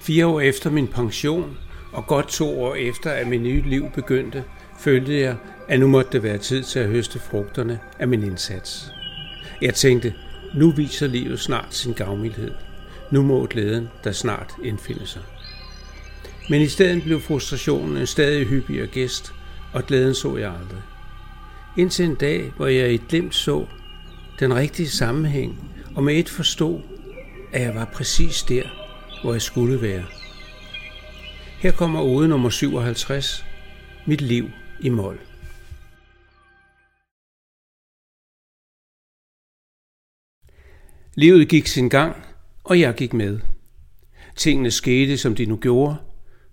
Fire år efter min pension, og godt to år efter, at mit nye liv begyndte, følte jeg, at nu måtte det være tid til at høste frugterne af min indsats. Jeg tænkte, nu viser livet snart sin gavmildhed. Nu må glæden der snart indfinde sig. Men i stedet blev frustrationen en stadig hyppigere gæst, og glæden så jeg aldrig. Indtil en dag, hvor jeg i et glimt så den rigtige sammenhæng, og med et forstod, at jeg var præcis der, hvor jeg skulle være. Her kommer ode nummer 57, Mit liv i mål. Livet gik sin gang, og jeg gik med. Tingene skete, som de nu gjorde.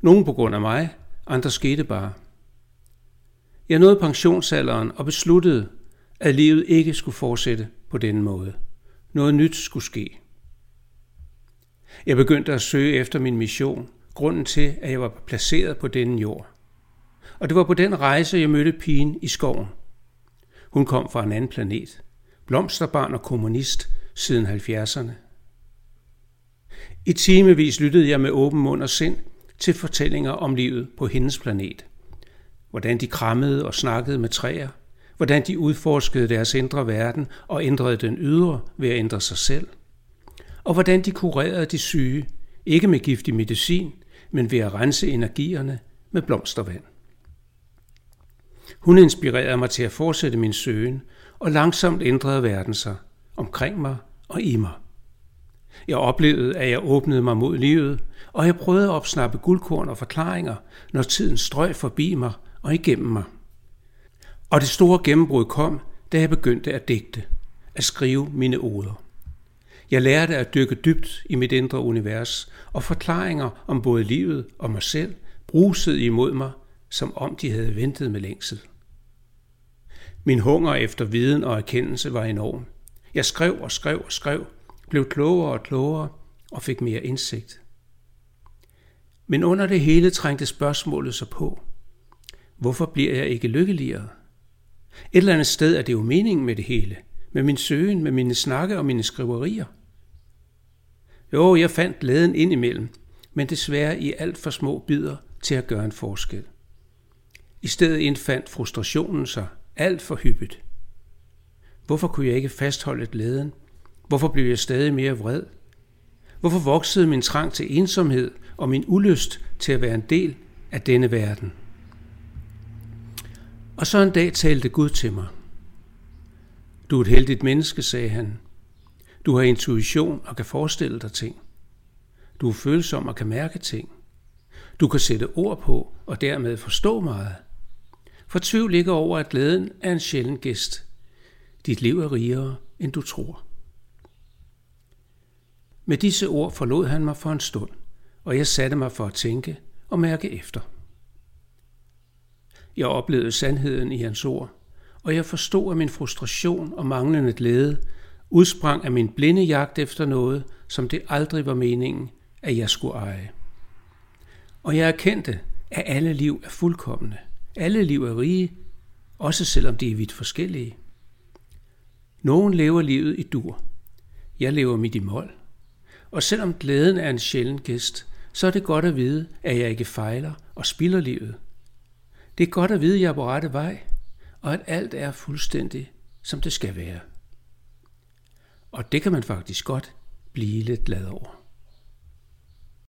Nogle på grund af mig, andre skete bare. Jeg nåede pensionsalderen og besluttede, at livet ikke skulle fortsætte på denne måde. Noget nyt skulle ske. Jeg begyndte at søge efter min mission, grunden til, at jeg var placeret på denne jord. Og det var på den rejse, jeg mødte pigen i skoven. Hun kom fra en anden planet. Blomsterbarn og kommunist siden 70'erne. I timevis lyttede jeg med åben mund og sind til fortællinger om livet på hendes planet. Hvordan de krammede og snakkede med træer, hvordan de udforskede deres indre verden og ændrede den ydre ved at ændre sig selv, og hvordan de kurerede de syge, ikke med giftig medicin, men ved at rense energierne med blomstervand. Hun inspirerede mig til at fortsætte min søgen, og langsomt ændrede verden sig omkring mig og i mig. Jeg oplevede, at jeg åbnede mig mod livet, og jeg prøvede at opsnappe guldkorn og forklaringer, når tiden strøg forbi mig og igennem mig. Og det store gennembrud kom, da jeg begyndte at digte, at skrive mine ord. Jeg lærte at dykke dybt i mit indre univers, og forklaringer om både livet og mig selv brusede imod mig, som om de havde ventet med længsel. Min hunger efter viden og erkendelse var enorm. Jeg skrev og skrev og skrev, blev klogere og klogere og fik mere indsigt. Men under det hele trængte spørgsmålet sig på. Hvorfor bliver jeg ikke lykkeligere? Et eller andet sted er det jo meningen med det hele, med min søgen, med mine snakke og mine skriverier. Jo, jeg fandt glæden indimellem, men desværre i alt for små bidder til at gøre en forskel. I stedet indfandt frustrationen sig alt for hyppigt. Hvorfor kunne jeg ikke fastholde glæden? Hvorfor blev jeg stadig mere vred? Hvorfor voksede min trang til ensomhed og min ulyst til at være en del af denne verden? Og så en dag talte Gud til mig. Du er et heldigt menneske, sagde han. Du har intuition og kan forestille dig ting. Du er følsom og kan mærke ting. Du kan sætte ord på og dermed forstå meget. Fortvivl ikke over, at glæden er en sjælden gæst. Dit liv er rigere, end du tror. Med disse ord forlod han mig for en stund, og jeg satte mig for at tænke og mærke efter. Jeg oplevede sandheden i hans ord, og jeg forstod, at min frustration og manglende glæde udsprang af min blinde jagt efter noget, som det aldrig var meningen, at jeg skulle eje. Og jeg erkendte, at alle liv er fuldkommende. Alle liv er rige, også selvom de er vidt forskellige. Nogen lever livet i dur. Jeg lever mit i mål. Og selvom glæden er en sjælden gæst, så er det godt at vide, at jeg ikke fejler og spilder livet. Det er godt at vide, at jeg er på rette vej, og at alt er fuldstændig, som det skal være. Og det kan man faktisk godt blive lidt glad over.